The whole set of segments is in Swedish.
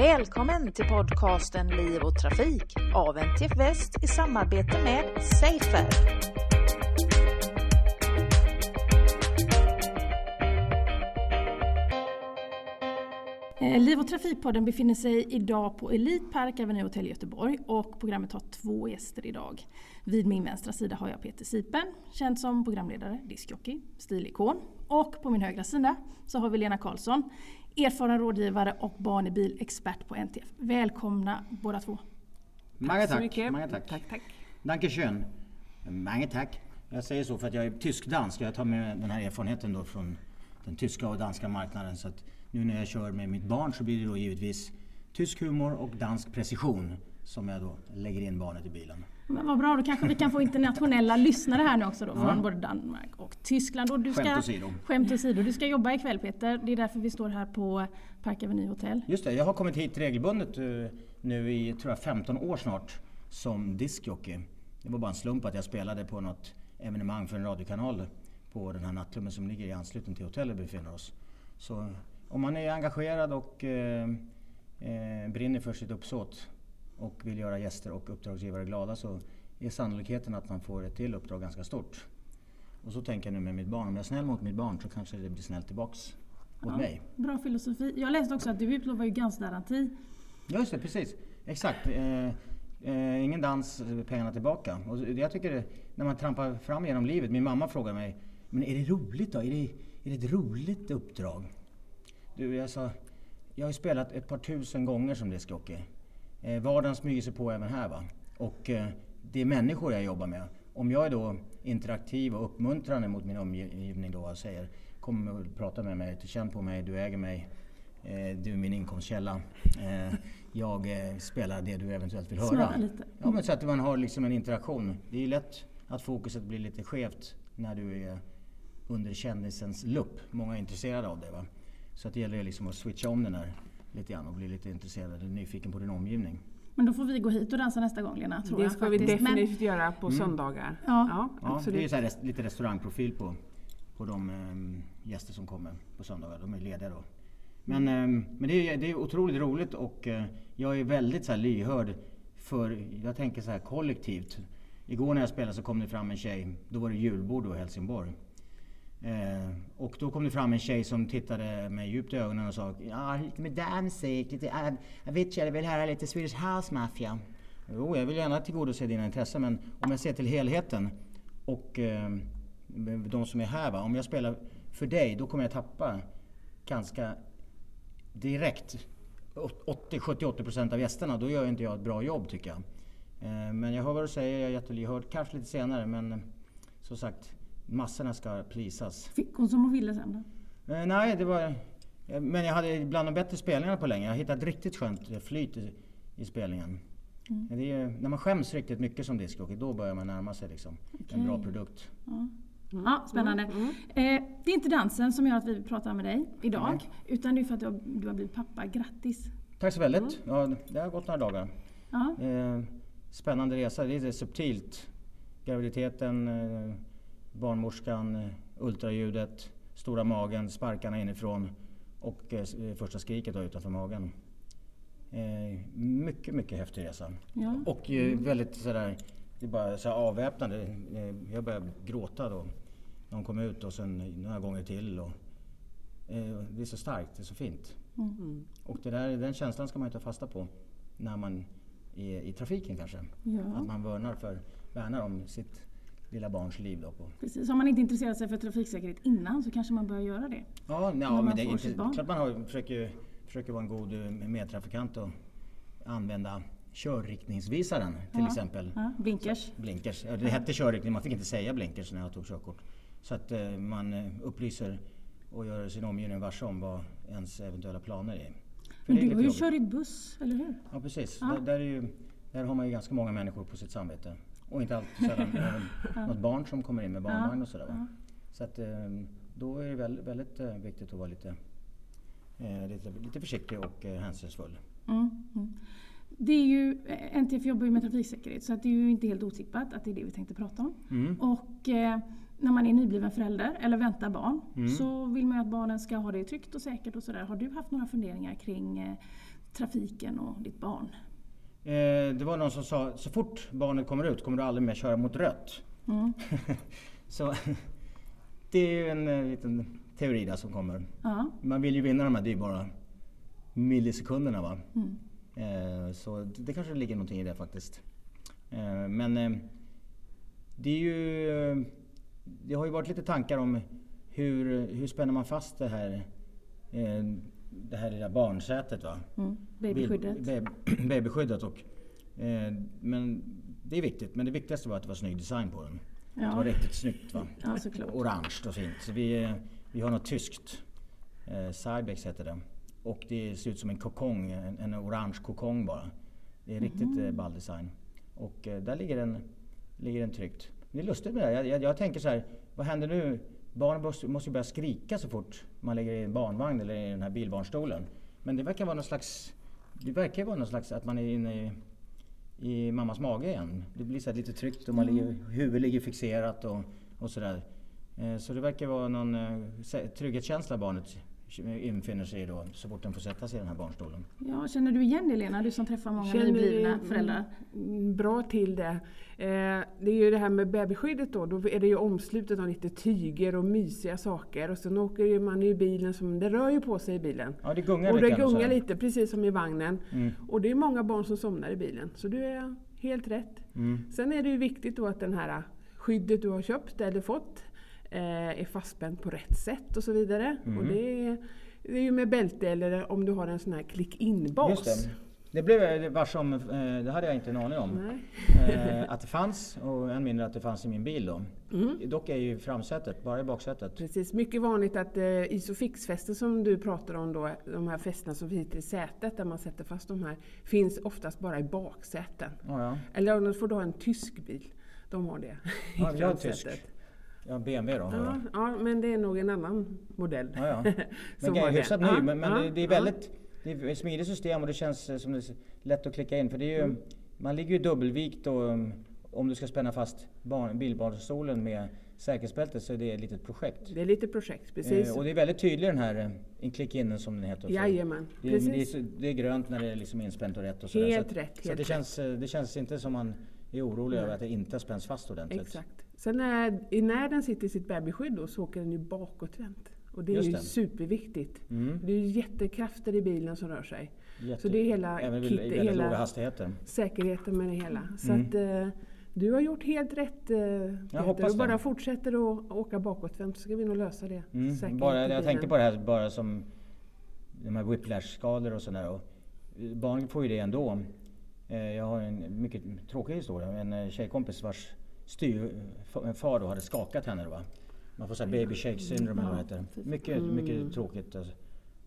Välkommen till podcasten Liv och Trafik av NTF Väst i samarbete med Safer. Eh, Liv och Trafikpodden befinner sig idag på Elite Park Avenue Hotel Göteborg och programmet har två gäster idag. Vid min vänstra sida har jag Peter Sipen, känd som programledare, diskjockey, stilikon. Och på min högra sida så har vi Lena Karlsson, erfaren rådgivare och barnbilexpert på NTF. Välkomna båda två. Många så tack. mycket. Många tack. Tack, tack. Dankeschön. Många tack. Jag säger så för att jag är tysk-dansk. Jag tar med den här erfarenheten då från den tyska och danska marknaden. Så att nu när jag kör med mitt barn så blir det då givetvis tysk humor och dansk precision som jag då lägger in barnet i bilen. Men vad bra, då kanske vi kan få internationella lyssnare här nu också då, Ja. från både Danmark och Tyskland. Och du ska, Skämt åsido. Skämt åsido. Du ska jobba ikväll Peter, det är därför vi står här på Park Avenue Hotel. Just det, jag har kommit hit regelbundet eh, nu i tror jag 15 år snart som diskjockey. Det var bara en slump att jag spelade på något evenemang för en radiokanal på den här nattklubben som ligger i anslutning till hotellet vi befinner oss. Så om man är engagerad och eh, eh, brinner för sitt uppsåt och vill göra gäster och uppdragsgivare glada så är sannolikheten att man får ett till uppdrag ganska stort. Och så tänker jag nu med mitt barn, om jag är snäll mot mitt barn så kanske det blir snällt tillbaks mot mig. Bra filosofi. Jag läste också att du utlovar ju GANS-garanti. Ja, Just det, precis. Exakt. Eh, eh, ingen dans, pengarna tillbaka. Och jag tycker det, när man trampar fram genom livet. Min mamma frågar mig, men är det roligt då? Är det, är det ett roligt uppdrag? Du, jag sa, jag har ju spelat ett par tusen gånger som diskjockey. Eh, vardagen smyger sig på även här va. Och eh, det är människor jag jobbar med. Om jag är då interaktiv och uppmuntrande mot min omgivning då och säger Kom och prata med mig, känn på mig, du äger mig. Eh, du är min inkomstkälla. Eh, jag eh, spelar det du eventuellt vill höra. Snurra lite. Ja, men så att man har liksom en interaktion. Det är ju lätt att fokuset blir lite skevt när du är under kändisens lupp. Många är intresserade av det. Va? Så att det gäller liksom att switcha om den här lite grann och bli lite intresserad eller nyfiken på din omgivning. Men då får vi gå hit och dansa nästa gång Lena, tror Det jag ska vi faktiskt. Men- definitivt göra på söndagar. Ja. Ja, det är ju absolut. så här rest- lite restaurangprofil på, på de ehm, gäster som kommer på söndagar. De är lediga då. Men, ehm, men det, är, det är otroligt roligt och eh, jag är väldigt så här lyhörd för, jag tänker så här kollektivt. Igår när jag spelade så kom det fram en tjej, då var det julbord då i Helsingborg. Eh, och då kom det fram en tjej som tittade mig djupt i ögonen och sa Ja, lite med dansmusik, lite Avicii, jag vill höra lite Swedish House Mafia. Jo, jag vill gärna tillgodose dina intressen men om jag ser till helheten och eh, de som är här va. Om jag spelar för dig då kommer jag tappa ganska direkt 70-80% av gästerna. Då gör inte jag ett bra jobb tycker jag. Eh, men jag hör vad du säger, jag är jättelyhörd. Kanske lite senare men eh, som sagt massorna ska plisas. Fick hon som hon ville sen då? Eh, nej, det var... eh, Men jag hade bland de bättre spelningarna på länge. Jag har hittat riktigt skönt flyt i, i spelningen. Det är, när man skäms riktigt mycket som discjockey, då börjar man närma sig liksom, en bra produkt. Ja, spännande. Mm, Eh, det är inte dansen som gör att vi pratar med dig idag, utan det är för att du har, du har blivit pappa. Grattis! Tack så väldigt. Ja, det har gått några dagar. Eh, spännande resa. Det är subtilt. Graviditeten, eh, barnmorskan, eh, ultraljudet, stora magen, sparkarna inifrån och eh, eh, första skriket då utanför magen. Mycket, mycket häftig resa. Ja. Och väldigt sådär, det är bara så avväpnande. Jag började gråta då. När hon kom ut och sen några gånger till. Och, det är så starkt, det är så fint. Mm. Och det där, den känslan ska man ju ta fasta på när man är i trafiken kanske. Ja. Att man värnar, för, värnar om sitt lilla barns liv. Då. Precis. Om man inte intresserat sig för trafiksäkerhet innan så kanske man bör göra det. Ja, ja men det är inte, klart man har, försöker, försöker vara en god eh, medtrafikant och använda körriktningsvisaren till Ja. exempel. Ja, blinkers. Blinkers. Ja, det hette körriktning, man fick inte säga blinkers när jag tog körkort. Så att eh, man eh, upplyser och gör sin omgivning varse om vad ens eventuella planer är. För Men är du har ju jobbigt. kört buss, eller hur? Ja precis. Ja. Där, där, är ju, där har man ju ganska många människor på sitt samvete. Och inte alltid sällan även något barn som kommer in med barnvagn och sådär. Va? Så att, eh, då är det väldigt, väldigt eh, viktigt att vara lite, eh, lite, lite försiktig och eh, hänsynsfull. Mm. Mm. Det är ju, eh, NTF jobbar ju med trafiksäkerhet så att det är ju inte helt otippat att det är det vi tänkte prata om. Mm. Och eh, när man är nybliven förälder eller väntar barn Mm. så vill man ju att barnen ska ha det tryggt och säkert och sådär. Har du haft några funderingar kring eh, trafiken och ditt barn? Eh, det var någon som sa, så fort barnet kommer ut kommer du aldrig mer köra mot rött. Mm. så det är ju en eh, liten teori där som kommer. Ja. Man vill ju vinna de här dyrbara millisekunderna va. Mm. Eh, så det, det kanske ligger någonting i det faktiskt. Men det är ju... Det har ju varit lite tankar om hur, hur spänner man fast det här, det här lilla barnsätet va. Mm. Babyskyddet. Babyskyddet och... Eh, men det är viktigt. Men det viktigaste var att det var snygg design på den. Det var Ja, riktigt snyggt va. ja. Orange och fint. Så vi, eh, vi har något tyskt. Eh, Cybex heter det. Och det ser ut som en kokong, en, en orange kokong bara. Det är riktigt Mhm. eh, ball design. Och eh, där ligger den, ligger den tryggt. Det är lustigt med det. Jag, jag, jag tänker så här, vad händer nu? Barnen måste, ju börja skrika så fort man ligger i en barnvagn eller i den här bilbarnstolen. Men det verkar vara någon slags, det verkar vara någon slags att man är inne i, i mammas mage igen. Det blir så lite tryggt och man ligger, huvudet ligger fixerat och, och sådär. Eh, Så det verkar vara någon eh, trygghetskänsla barnet infinner sig då så fort den får sätta sig i den här barnstolen. Ja, känner du igen det Lena, du som träffar många Känner nyblivna föräldrar? Mm, Bra till det. Eh, det är ju det här med babyskyddet då. Då är det ju omslutet av lite tyger och mysiga saker. Och sen åker ju man i bilen, som, det rör ju på sig i bilen. Ja, det gungar Och det gungar lite, precis som i vagnen. Mm. Och det är många barn som somnar i bilen. Så du är helt rätt. Mm. Sen är det ju viktigt då att den här skyddet du har köpt eller fått är fastspänd på rätt sätt och så vidare. Mm. Och det är, det är ju med bälte eller om du har en sån här klick-in-bas. Det. Det blev jag vars om, eh, det hade jag inte en aning om. Nej. Eh, att det fanns och än mindre att det fanns i min bil då. Mm. Dock är ju framsätet, bara i baksätet. Precis, mycket vanligt att eh, isofixfästen som du pratar om då, de här fästena som sitter i sätet där man sätter fast de här, finns oftast bara i baksäten. Ja, ja. Eller du får du ha en tysk bil, de har det i Ja, har en framsätet. tysk. Ja, BMW då. Ja, ja, men det är nog en annan modell. Ja, ja. som Men har är hyfsat ny, Ja, men, men det, det är väldigt det är ett smidigt system och det känns eh, som det är lätt att klicka in. För det är ju, Mm. Man ligger ju dubbelvikt och um, om du ska spänna fast barn, bilbarnstolen med säkerhetsbältet så är det ett litet projekt. Det är lite projekt, precis. Eh, och det är väldigt tydlig den här eh, in click in som den heter. Jajamän, Det, är- men det, är, precis. det är grönt när det är liksom inspänt och rätt och sådär. Helt så att, rätt, Så helt det, rätt. känns, eh, det känns inte som man är orolig över att det inte spänns fast ordentligt. Exakt. Sen när, när den sitter i sitt babyskydd då, så åker den ju bakåtvänt. Och det är Just ju det. superviktigt. Mm. Det är ju jättekrafter i bilen som rör sig. Jätte, Så det är hela även kit- väldigt hela- låga hastigheter. säkerheten med det hela. Så Mm. att, eh, du har gjort helt rätt eh, Peter. och bara det. fortsätter att åka bakåtvänt så ska vi nog lösa det. Mm. Bara, i jag tänkte på det här bara som de här whiplash-skador och sådär. Och eh, barn får ju det ändå. Eh, Jag har en mycket tråkig historia. En tjejkompis vars styvfar då hade skakat henne. Då, va? Man får säga baby shake syndrome eller vad det heter. Mycket, Mm. mycket tråkigt. alltså.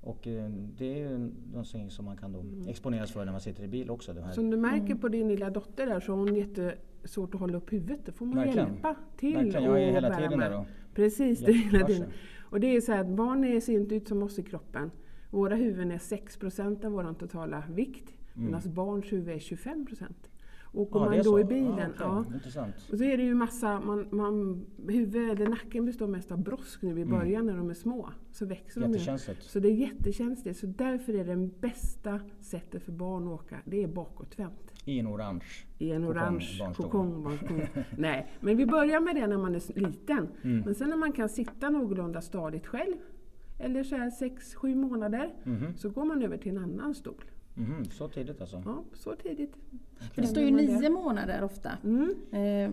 Och eh, det är ju någonting som man kan då Mm. exponeras för när man sitter i bil också. Det här. Som du märker på din lilla dotter där så har hon jättesvårt att hålla upp huvudet. Det får man Verkligen. hjälpa till Verkligen, jag är och hela bära tiden med. där Precis, det är hela tiden. Och det är så här att barn ser inte ut som oss i kroppen. Våra huvuden är 6% av vår totala vikt. Medan barns huvud är 25%. Och Mm. om Ja, man då så. i bilen, Ja, okej. ja, och så är det ju massa, man, man, huvudet eller nacken består mest av brosk nu i början när de är små. Så växer de ju. Så det är jättekänsligt. Så därför är det bästa sättet för barn att åka, det är bakåtvänt. I en orange. I en orange barnstol. kokongbarnstol. Nej, men vi börjar med det när man är liten. Mm. Men sen när man kan sitta någorlunda stadigt själv, eller så här 6-7 månader, Mhm. så går man över till en annan stol. Mhm, Så tidigt alltså? Ja, så tidigt. För det står ju nio månader ofta. Mm. Eh,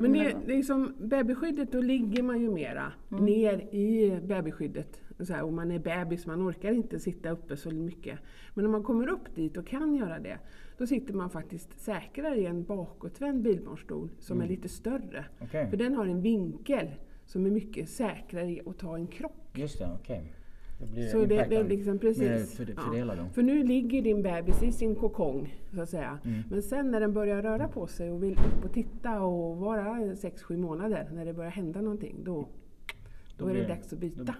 Men det, det är som babyskyddet, då ligger man ju mera Mm. ner i babyskyddet. Så här, om man är bebis, man orkar inte sitta uppe så mycket. Men när man kommer upp dit och kan göra det, då sitter man faktiskt säkrare i en bakåtvänd bilbarnstol som Mm. är lite större. Okej. För den har en vinkel som är mycket säkrare att ta en krock. Just det, okej. Det blir Så det, det är liksom precis. för, ja. fördelad då. För nu ligger din bebis i sin kokong, så att säga. Mm. Men sen när den börjar röra på sig och vill upp och titta och vara 6-7 månader, när det börjar hända någonting, då, då, Då är det dags att byta.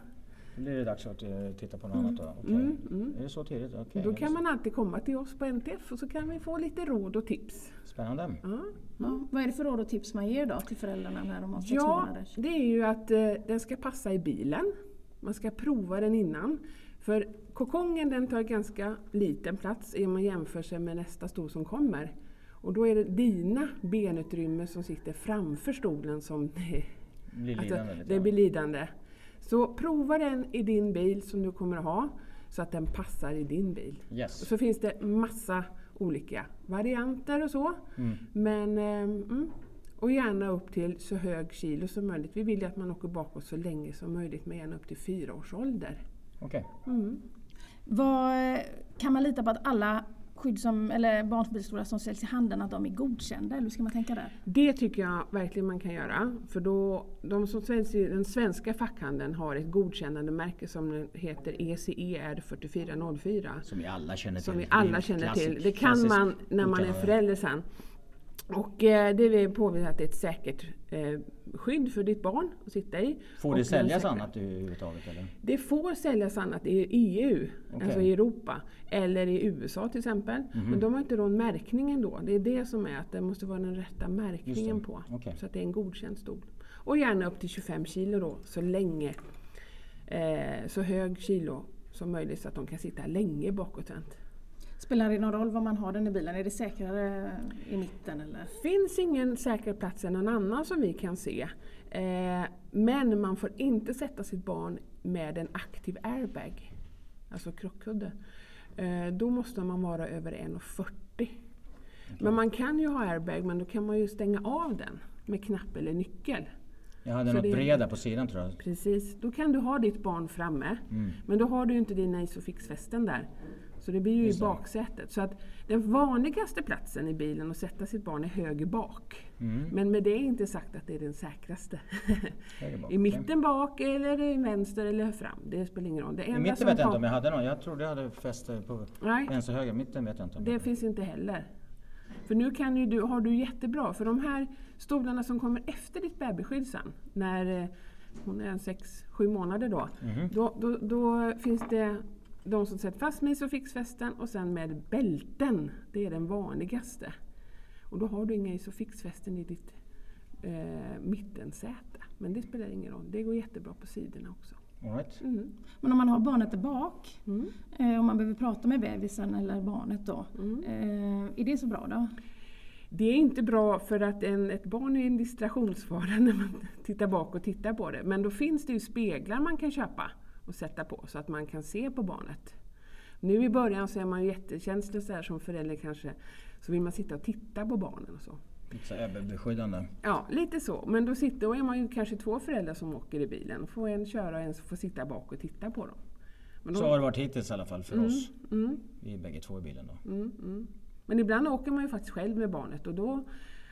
Då blir det dags att eh, titta på något Mm. annat då? Okej. Mm, mm. Är det så tidigt? Okej. Då kan man alltid komma till oss på NTF och så kan vi få lite råd och tips. Spännande. Ja. Ja. Vad är det för råd och tips man ger då till föräldrarna när de har sex Ja, månaders? det är ju att eh, den ska passa i bilen. Man ska prova den innan. För kokongen den tar ganska liten plats om man jämför sig med nästa stol som kommer. Och då är det dina benutrymme som sitter framför stolen som Blir Alltså, det blir lidande. Så prova den i din bil som du kommer att ha så att den passar i din bil. Och Yes. så finns det massa olika varianter och så. Mm. Men, mm, och gärna upp till så hög kilo som möjligt. Vi vill ju att man åker bakåt så länge som möjligt, med gärna upp till fyra års ålder. Okej. Mm. Vad, kan man lita på att alla skydd som, eller barnmobilstolar som säljs i handeln att de är godkända? Eller hur ska man tänka där? Det tycker jag verkligen man kan göra. För då, de som säljs i den svenska fackhandeln har ett godkännande märke som heter ECER 4404. Som vi alla känner till. Som vi alla känner till. Det kan man när man är förälder sen. Och eh, det är påvisat att det är ett säkert eh, skydd för ditt barn att sitta i. Får det den säljas säkra- annat överhuvudtaget eller? Det får säljas annat i EU, Okej. alltså i Europa, eller i USA till exempel. Mhm. Men de har inte någon märkning ändå. Det är det som är att det måste vara den rätta märkningen på. Okej. Så att det är en godkänd stol. Och gärna upp till 25 kilo då, så länge. Eh, så hög kilo som möjligt så att de kan sitta länge bakåtvänt. Spelar det någon roll var man har den i bilen? Är det säkrare i mitten eller? finns ingen säker plats än någon annan som vi kan se. Eh, men man får inte sätta sitt barn med en aktiv airbag, alltså krockkudde. Eh, då måste man vara över 1,40. Men man kan ju ha airbag, men då kan man ju stänga av den med knapp eller nyckel. Jag hade något det- bred där på sidan tror jag. Precis, då kan du ha ditt barn framme. Mm. Men då har du ju inte din Isofix-fästen där. Så det blir ju Just i baksätet. Så att den vanligaste platsen i bilen att sätta sitt barn är höger bak. Mm. Men med det är inte sagt att det är den säkraste. Bak, I mitten bak eller i vänster eller fram. Det spelar ingen roll. Det I mitten vet jag inte om jag hade någon. Jag trodde jag hade fäste på Nej, vänster höger. Mitten vet jag inte. om det finns inte heller. För nu kan ju du, har du jättebra, för de här stolarna som kommer efter ditt bebisskydd sen, när eh, hon är en sex, sju månader då, Mhm. då, då, då finns det de som sätter fast med isofixfästen och sen med bälten. Det är den vanligaste. Och då har du inga isofixfästen i ditt eh, mittensäte. Men det spelar ingen roll, det går jättebra på sidorna också. Right. Mm. Men om man har barnet där bak Mm. eh, och man behöver prata med bebisen eller barnet då. Mm. Eh, är det så bra då? Det är inte bra för att en, ett barn är en distraktionsfara när man tittar bak och tittar på det. Men då finns det ju speglar man kan köpa och sätta på så att man kan se på barnet. Nu i början så är man ju jättekänslig så här som förälder kanske. Så vill man sitta och titta på barnen och så. Lite så överbeskyddande. Ja, lite så. Men då, sitter, då är man ju kanske två föräldrar som åker i bilen. Och får en köra och en får sitta bak och titta på dem. Men Så då- har det varit hittills i alla fall för Mm, oss. mm. Vi är bägge två i bilen då. Mm, mm. Men ibland åker man ju faktiskt själv med barnet och då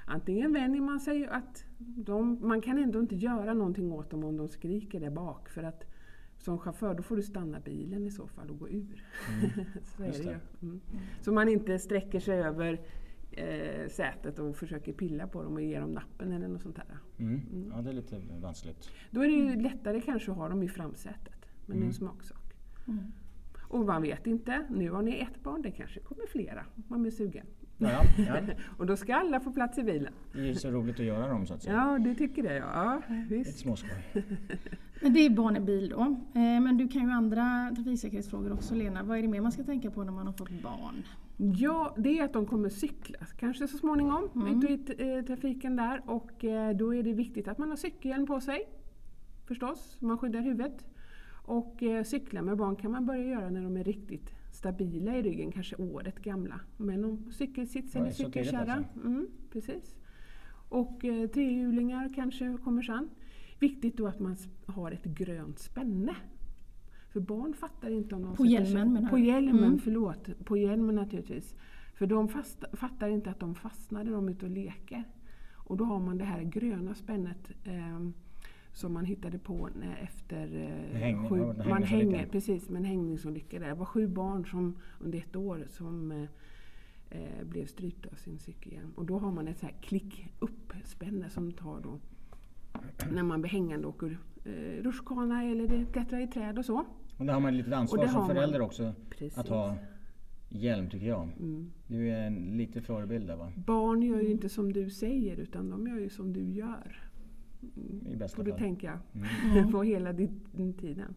antingen vänjer man sig att de, man kan ändå inte göra någonting åt dem om de skriker där bak. För att som chaufför då får du stanna bilen i så fall och gå ur. så är det det. Mm. Så man inte sträcker sig över eh, sätet och försöker pilla på dem och ge dem nappen eller något sånt där. Mm. Ja, det är lite vanskligt. Då är det ju lättare kanske att ha dem i framsätet. Men det är Mm. en smaksak. Mm. Och man vet inte, nu har ni ett barn, det kanske kommer flera. Man blir sugen. Ja, ja. Och då ska alla få plats i bilen. Det är ju så roligt att göra dem så att säga. Ja, du tycker det ja. visst. småskoj. Men det är barn i bil då. Eh, men du kan ju andra trafiksäkerhetsfrågor också Lena. Vad är det mer man ska tänka på när man har fått barn? Ja, det är att de kommer cykla kanske så småningom Mm. ut i eh, trafiken där. Och eh, då är det viktigt att man har cykelhjälm på sig. Förstås, man skyddar huvudet. Och cykla med barn kan man börja göra när de är riktigt stabila i ryggen, kanske året gamla. Men om cykelsits eller cykelkärra. alltså? Mm, precis. Och eh, trehjulingar kanske kommer sen. Viktigt då att man har ett grönt spänne. För barn fattar inte om de På hjälmen menar På hjälmen, Mm. förlåt. På hjälmen naturligtvis. För de fast, fattar inte att de fastnar när de är ute och leker. Och då har man det här gröna spännet ehm, som man hittade på när, efter eh, Hängning, sju, man hängningsolyckan. hänger, precis, med en hängningsolycka där. Det var sju barn som under ett år som eh, eh, blev strypta av sin cykelhjälm. Och då har man ett så här klick upp-spänne som tar då när man blir hängande och åker eh, rutschkana eller klättrar i träd och så. Och där har man lite ansvar Och det som har man. förälder också. Precis. Att ha hjälm tycker jag. Mm. Du är en lite förebild där va? Barn gör ju inte som du säger utan de gör ju som du gör. I bästa Får du fall. tänka Mm. på hela din, tiden.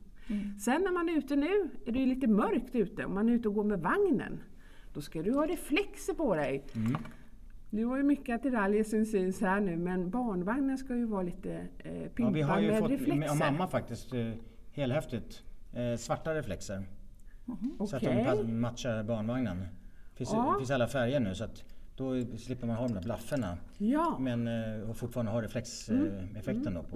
Sen när man är ute nu är det ju lite mörkt ute. Om man är ute och går med vagnen, då ska du ha reflexer på dig. Mm. Du har ju mycket attiraljer som syns här nu men barnvagnen ska ju vara lite eh, Ja, pimpad vi har ju med fått reflexer. av mamma faktiskt eh, helhäftigt eh, svarta reflexer. Så att de matchar barnvagnen. Det finns, Ja. finns alla färger nu så att då slipper man ha de där blafforna. Ja, Men eh, och fortfarande ha reflexeffekten då på.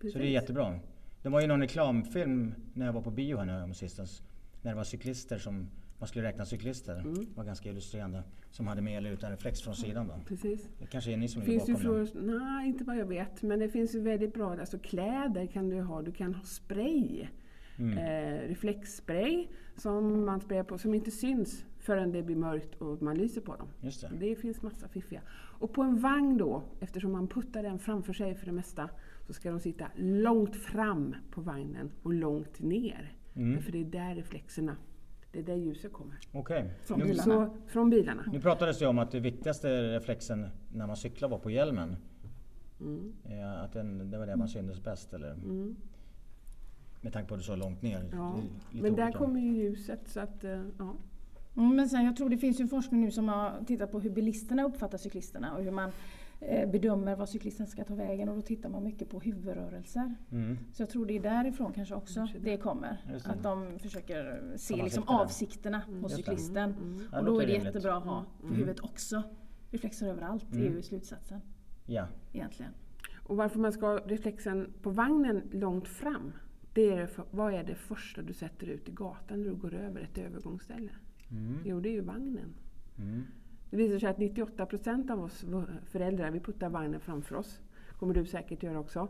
så det är Mm. jättebra. Det var ju någon reklamfilm när jag var på bio här nu sistens. När det var cyklister som man skulle räkna cyklister. Mm. Var ganska illustrerande. Som hade med eller utan reflex från sidan då. precis. Det kanske är ni som ligger finns ju bakom det. för, nej, inte vad jag vet. Men det finns ju väldigt bra, alltså kläder kan du ha. Du kan ha spray. Mm. Eh, reflexspray som man sprayar på, som inte syns förrän det blir mörkt och man lyser på dem. Det. Det finns massa fiffiga. Och på en vagn då, eftersom man puttar den framför sig för det mesta, så ska de sitta långt fram på vagnen och långt ner. Mm. För det är där reflexerna, det är där ljuset kommer. Okej. Från Nu- bilarna. Så, från bilarna. Nu pratades det om att det viktigaste reflexen när man cyklar var på hjälmen. Mm. Eh, Att den, det var där man syntes bäst eller? Med tanke på att du så långt ner. Ja. Men där kommer ju ljuset så att, eh, ja. Mm, men sen, jag tror det finns ju forskning nu som har tittat på hur bilisterna uppfattar cyklisterna och hur man eh, bedömer var cyklisten ska ta vägen och då tittar man mycket på huvudrörelser. Mm. Så jag tror det är därifrån kanske också det kommer. Det. Att de försöker se liksom avsikterna hos Just det. cyklisten. Ja, Och då är det jättebra att ha för huvudet också. Reflexer överallt är ju slutsatsen Ja. egentligen. Och varför man ska ha reflexen på vagnen långt fram, det är vad är det första du sätter ut i gatan när du går över ett övergångsställe? Jo, det är ju vagnen. Mm. Det visar sig att 98 procent av oss föräldrar, vi puttar vagnen framför oss. kommer du säkert göra också.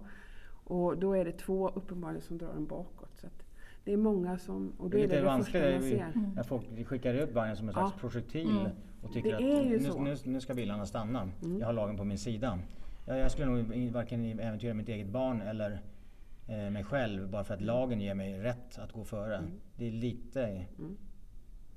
Och då är det två uppenbarligen som drar den bakåt. Så att det är många som... Och Det är lite vanskligt ser. när folk skickar ut vagnen som en Ja. slags projektil och tycker att nu, nu, nu ska bilarna stanna. Jag har lagen på min sida. Jag, jag skulle nog i- varken äventyra mitt eget barn eller eh, mig själv bara för att lagen ger mig rätt att gå före. Det är lite,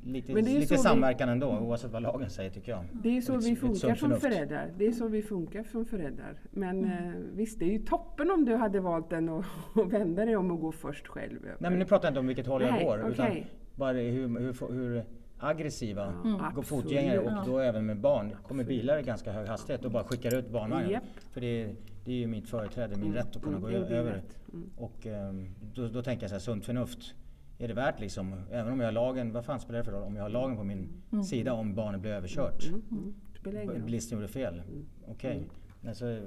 lite, Men det är lite så vi- samverkan ändå oavsett vad lagen säger tycker jag. Det är så Lite- vi lite funkar som förnuft. föräldrar. Det är så vi funkar som föräldrar. Men eh, visst, det är ju toppen om du hade valt den och, och vända dig om och gå först själv. Nej men nu pratar jag inte om vilket håll jag Nej, går. Utan okej. bara hur, hur, hur aggressiva Mm. går fotgängare och då även med barn. kommer bilar i ganska hög hastighet och bara skickar ut barnvagnen. Japp. För det är, det är ju mitt företräde, min rätt att kunna Mm, gå över. Mm. Och ehm, då, då tänker jag så här, sunt förnuft. Är det värt liksom, även om jag har lagen, vad fan spelar det för roll om jag har lagen på min sida om barnet blir överkört? Mm. Roll. Bilisten gjorde fel. Okej. Alltså,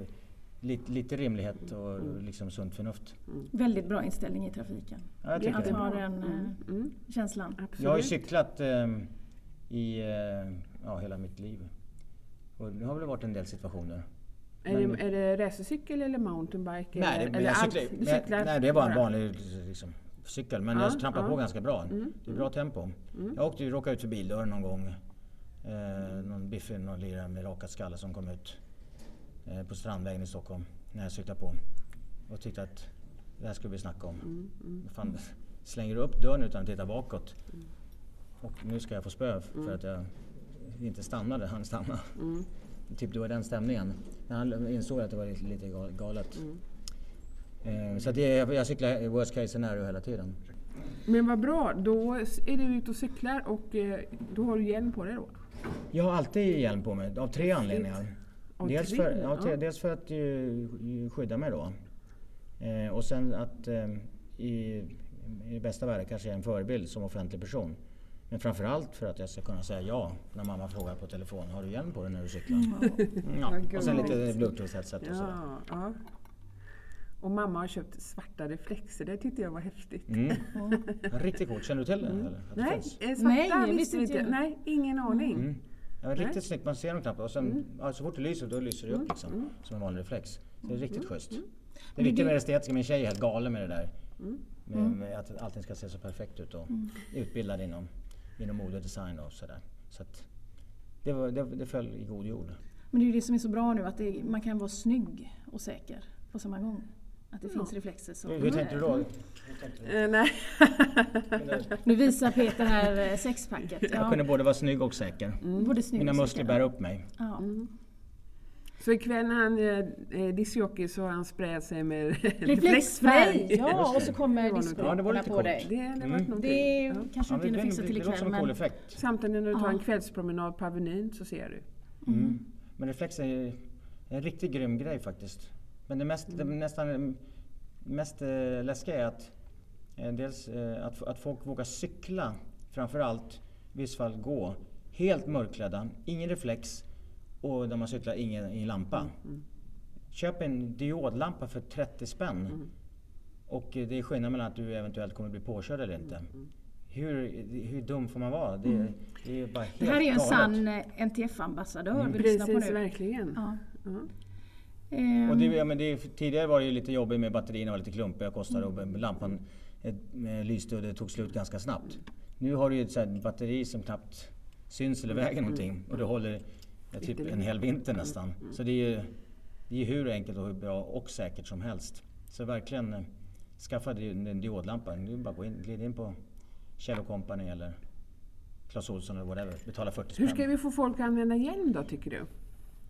lite, lite rimlighet och Mm. liksom sunt förnuft. Väldigt bra inställning i trafiken. Ja, jag tycker Att ha den eh, Mm. känslan. Absolut. Jag har ju cyklat ehm, i eh, ja, hela mitt liv. Och det har väl varit en del situationer. Är, det, är det racercykel eller mountainbike? Nej, eller, det, eller jag allt? cyklar, Du men, cyklar nej, det bara en vanlig liksom, cykel. Men Ja, jag trampar ja. på ganska bra. Mm, Det är bra tempo. Jag åkte, råkade ut för bildörren någon gång. Eh, någon biffig någon lirare med rakat skalle som kom ut eh, på Strandvägen i Stockholm när jag cyklade på. Och tyckte att det här skulle vi snacka om. Mm, Vad Fan, slänger du upp dörren utan att titta bakåt? Och nu ska jag få spö för att jag inte stannade, han stanna. Typ det var den stämningen. När han insåg att det var lite, lite gal- galet. Eh, Så att det, är- jag cyklar i worst case scenario hela tiden. Men vad bra, då är du ute och cyklar och eh, då har du hjälm på dig då? Jag har alltid hjälm på mig av tre anledningar. Av Dels tre? för, ja, tre, Ja. dels för att eh, skydda mig då. Eh, och sen att eh, i, i bästa världen kanske jag är en förebild som offentlig person. Men framförallt för att jag ska kunna säga ja när mamma frågar på telefon. Har du hjälm på dig när du cyklar? Mm, ja. Vad Och sen lite bluetooth-headset och sådär. Ja, ja. Och mamma har köpt svarta reflexer, det tyckte jag var häftigt. Mm. Riktigt coolt. Känner du till det? Eller? Att det Nej, finns? eh, svarta Nej, visste visste vi inte jag. Nej, ingen aning. Mm. Ja, Nej. riktigt snyggt. Man ser dem knappt. Och sen, ja, så fort det lyser, då lyser det upp liksom. Som en vanlig reflex. Så det är riktigt schysst. Det är viktigt med det estetiska. Min tjej är helt galen med det där. Med, med att allting ska se så perfekt ut och utbildad inom, inom mode och design och sådär. Så att det, var, det, det föll i god jord. Men det är ju det som är så bra nu att det, man kan vara snygg och säker. på samma gång? Att det finns reflexer som... Hur tänkte du då? Eh, nej. Nu visar Peter här eh, sexpacket. Jag Ja, kunde både vara snygg och säker. både snygg Mina muskler bär upp mig. Ja. Så ikväll när han är discjockey så har han sprayat sig med Reflexspray! Ja, och så kommer discon Ja, det var lite på dig. Det, Mm. någonting. Det Ja. kanske Ja, inte hinner fixa till ikväll cool men... effekt. Samtidigt när du tar Ja. en kvällspromenad på Avenyn så ser du. Mm. Men reflex är en riktigt grym grej faktiskt. Men det mest, det nästan mest eh, läskiga är att eh, dels eh, att, att folk vågar cykla, framförallt i vissa fall gå, helt mörkklädda, ingen reflex och när man cyklar ingen, ingen lampa. Köp en diodlampa för 30 spänn. Och eh, det är skillnad mellan att du eventuellt kommer bli påkörd eller inte. Hur, hur dum får man vara? Det, det är bara helt Det här är ju en sann eh, NTF-ambassadör vi lyssnar på nu. verkligen. Ja. Ehm, Och det, ja, men det, tidigare var det ju lite jobbigt med batterierna var lite klumpiga kostade och lampan eh, med lyste och det tog slut ganska snabbt. Nu har du ju ett batteri som knappt syns eller väger någonting och det håller typ en hel vinter nästan. Så det är ju det är hur enkelt och hur bra och säkert som helst. Så verkligen eh, skaffa en diodlampa. Det är bara att gå in, glida in på Kjell Company eller Clas Ohlson eller whatever. Betala 40 spänn. Hur ska vi få folk att använda hjälm då tycker du?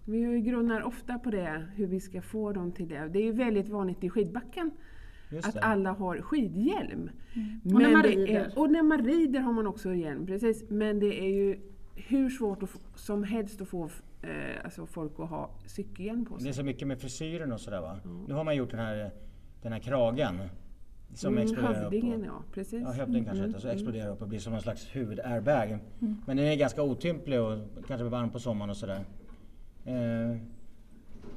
Vi grunnar ofta på det, hur vi ska få dem till det. Det är ju väldigt vanligt i skidbacken att alla har skidhjälm. Och när man det rider. Är, och när man rider har man också hjälm, precis. Men det är ju hur svårt som helst att få eh, alltså folk att ha cykelhjälm på Det är sig. så mycket med frisyren och sådär va. Nu har man gjort den här, den här kragen. Som Mm, exploderar upp. hövdingen, och- ja. Precis. Ja, hövding kanske heter. Så exploderar upp och blir som någon slags huvud-airbag. Men den är ganska otymplig och kanske blir varm på sommaren och sådär. Eh,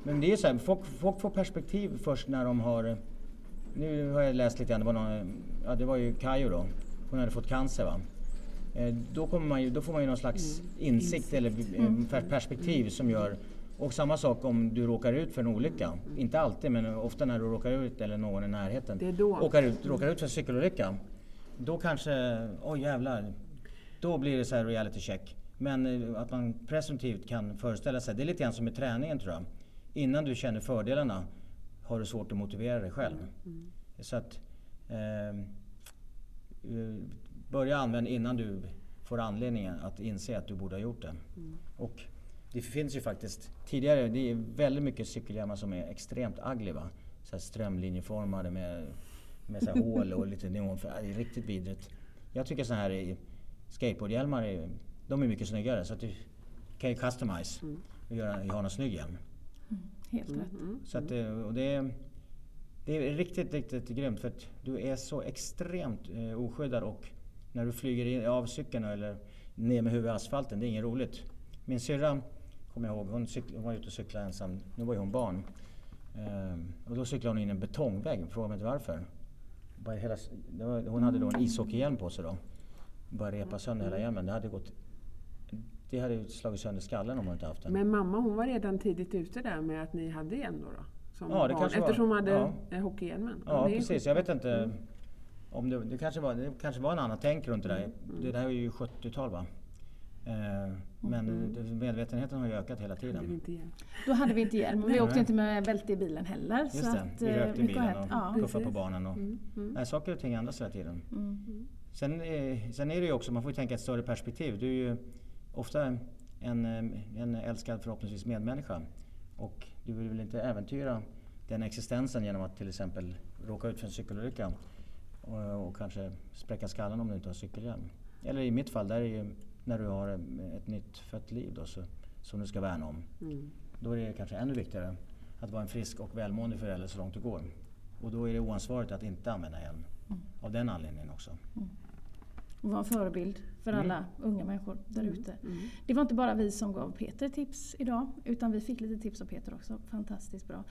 men det är så här, folk, folk får perspektiv först när de har... Nu har jag läst lite grann, det var, någon, ja, det var ju Kajo då. Hon hade fått cancer va. Eh, då, kommer man ju, då får man ju någon slags insikt eller eh, per- perspektiv som gör och samma sak om du råkar ut för en olycka. Inte alltid men ofta när du råkar ut eller någon i närheten. Det. Åkar ut, råkar ut för en cykelolycka. Då kanske, oj jävlar. Då blir det så här reality check. Men eh, att man presumtivt kan föreställa sig, det är lite grann som med träningen tror jag. Innan du känner fördelarna har du svårt att motivera dig själv. Så att eh, börja använda innan du får anledningen att inse att du borde ha gjort det. Och det finns ju faktiskt tidigare, det är väldigt mycket cykelhjälmar som är extremt ugly va? Så här strömlinjeformade med, med så här hål och lite neonfärg. Det är riktigt vidrigt. Jag tycker så här i- skateboardhjälmar är, de är mycket snyggare så att du kan ju customize och göra, ha någon snygg hjälm. Helt rätt. Så att, det- och det, är, det är riktigt, riktigt grymt för att du är så extremt eh, oskyddad och när du flyger in, av cykeln eller ner med huvudet i asfalten, det är inget roligt. Min syrra, kommer jag ihåg, hon, cyk, hon var ute och cyklade ensam. Nu var ju hon barn. Ehm, och då cyklade hon in en betongvägg, fråga mig inte varför. Bara hela, var, hon hade då en ishockeyhjälm på sig då. Bara repa sönder hela hjälmen. Det hade gått... Det hade ju slagit sönder skallen om hon inte haft den. Men mamma hon var redan tidigt ute där med att ni hade hjälm då? då som Ja, det barn, kanske var. eftersom hon hade Ja. ja. hockeyhjälmen. Ja är precis, jag vet inte. Om det, det, kanske var, det kanske var en annan tänk runt det där. Det där är ju 70-tal va? Eh, men det- medvetenheten har ju ökat hela tiden. Då hade vi inte hjälm och vi åkte inte med bälte i bilen heller. Just så det, att, vi eh, rökte i bilen och Ja. puffade på barnen. Och, Mm. Nej, saker och ting ändras hela tiden. Mm. Sen, eh, sen är det ju också, man får ju tänka ett större perspektiv. Du är ju ofta en, en älskad förhoppningsvis medmänniska. Och du vill väl inte äventyra den existensen genom att till exempel råka ut för en cykelolycka och, och kanske spräcka skallen om du inte har cykelhjälm. Eller i mitt fall, där är ju när du har eh, ett nytt fött liv då, så, som du ska värna om. Mm. Då är det kanske ännu viktigare att vara en frisk och välmående förälder så långt det går. Och då är det oansvarigt att inte använda hjälm. Av den anledningen också. Och vara en förebild för Mm. alla unga människor där ute. Mm. Det var inte bara vi som gav Peter tips idag utan vi fick lite tips av Peter också. Fantastiskt bra.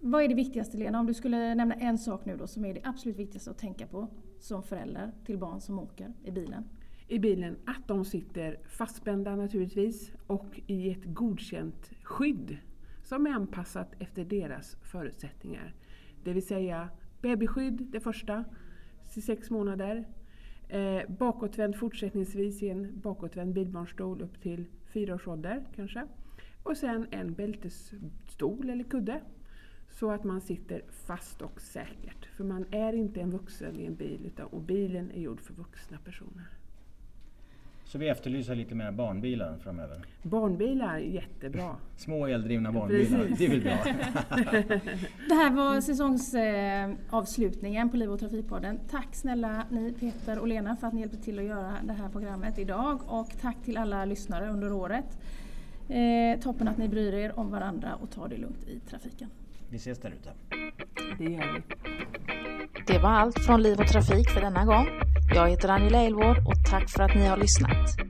Vad är det viktigaste Lena? Om du skulle nämna en sak nu då som är det absolut viktigaste att tänka på som förälder till barn som åker i bilen. I bilen att de sitter fastspända naturligtvis och i ett godkänt skydd som är anpassat efter deras förutsättningar. Det vill säga babyskydd det första, till sex månader. Eh, bakåtvänd fortsättningsvis i en bakåtvänd bilbarnstol upp till fyra års ålder kanske. Och sen en bältesstol eller kudde så att man sitter fast och säkert. För man är inte en vuxen i en bil utan, och bilen är gjord för vuxna personer. Så vi efterlyser lite mer barnbilar framöver? Barnbilar, jättebra. Små eldrivna barnbilar, Precis. det är väl bra? det här var säsongsavslutningen på Liv och Trafikpodden. Tack snälla ni Peter och Lena för att ni hjälpte till att göra det här programmet idag och tack till alla lyssnare under året. Eh, toppen att ni bryr er om varandra och tar det lugnt i trafiken. Vi ses där ute. Det gör vi. Det var allt från Liv och Trafik för denna gång. Jag heter Angela Elvård och tack för att ni har lyssnat.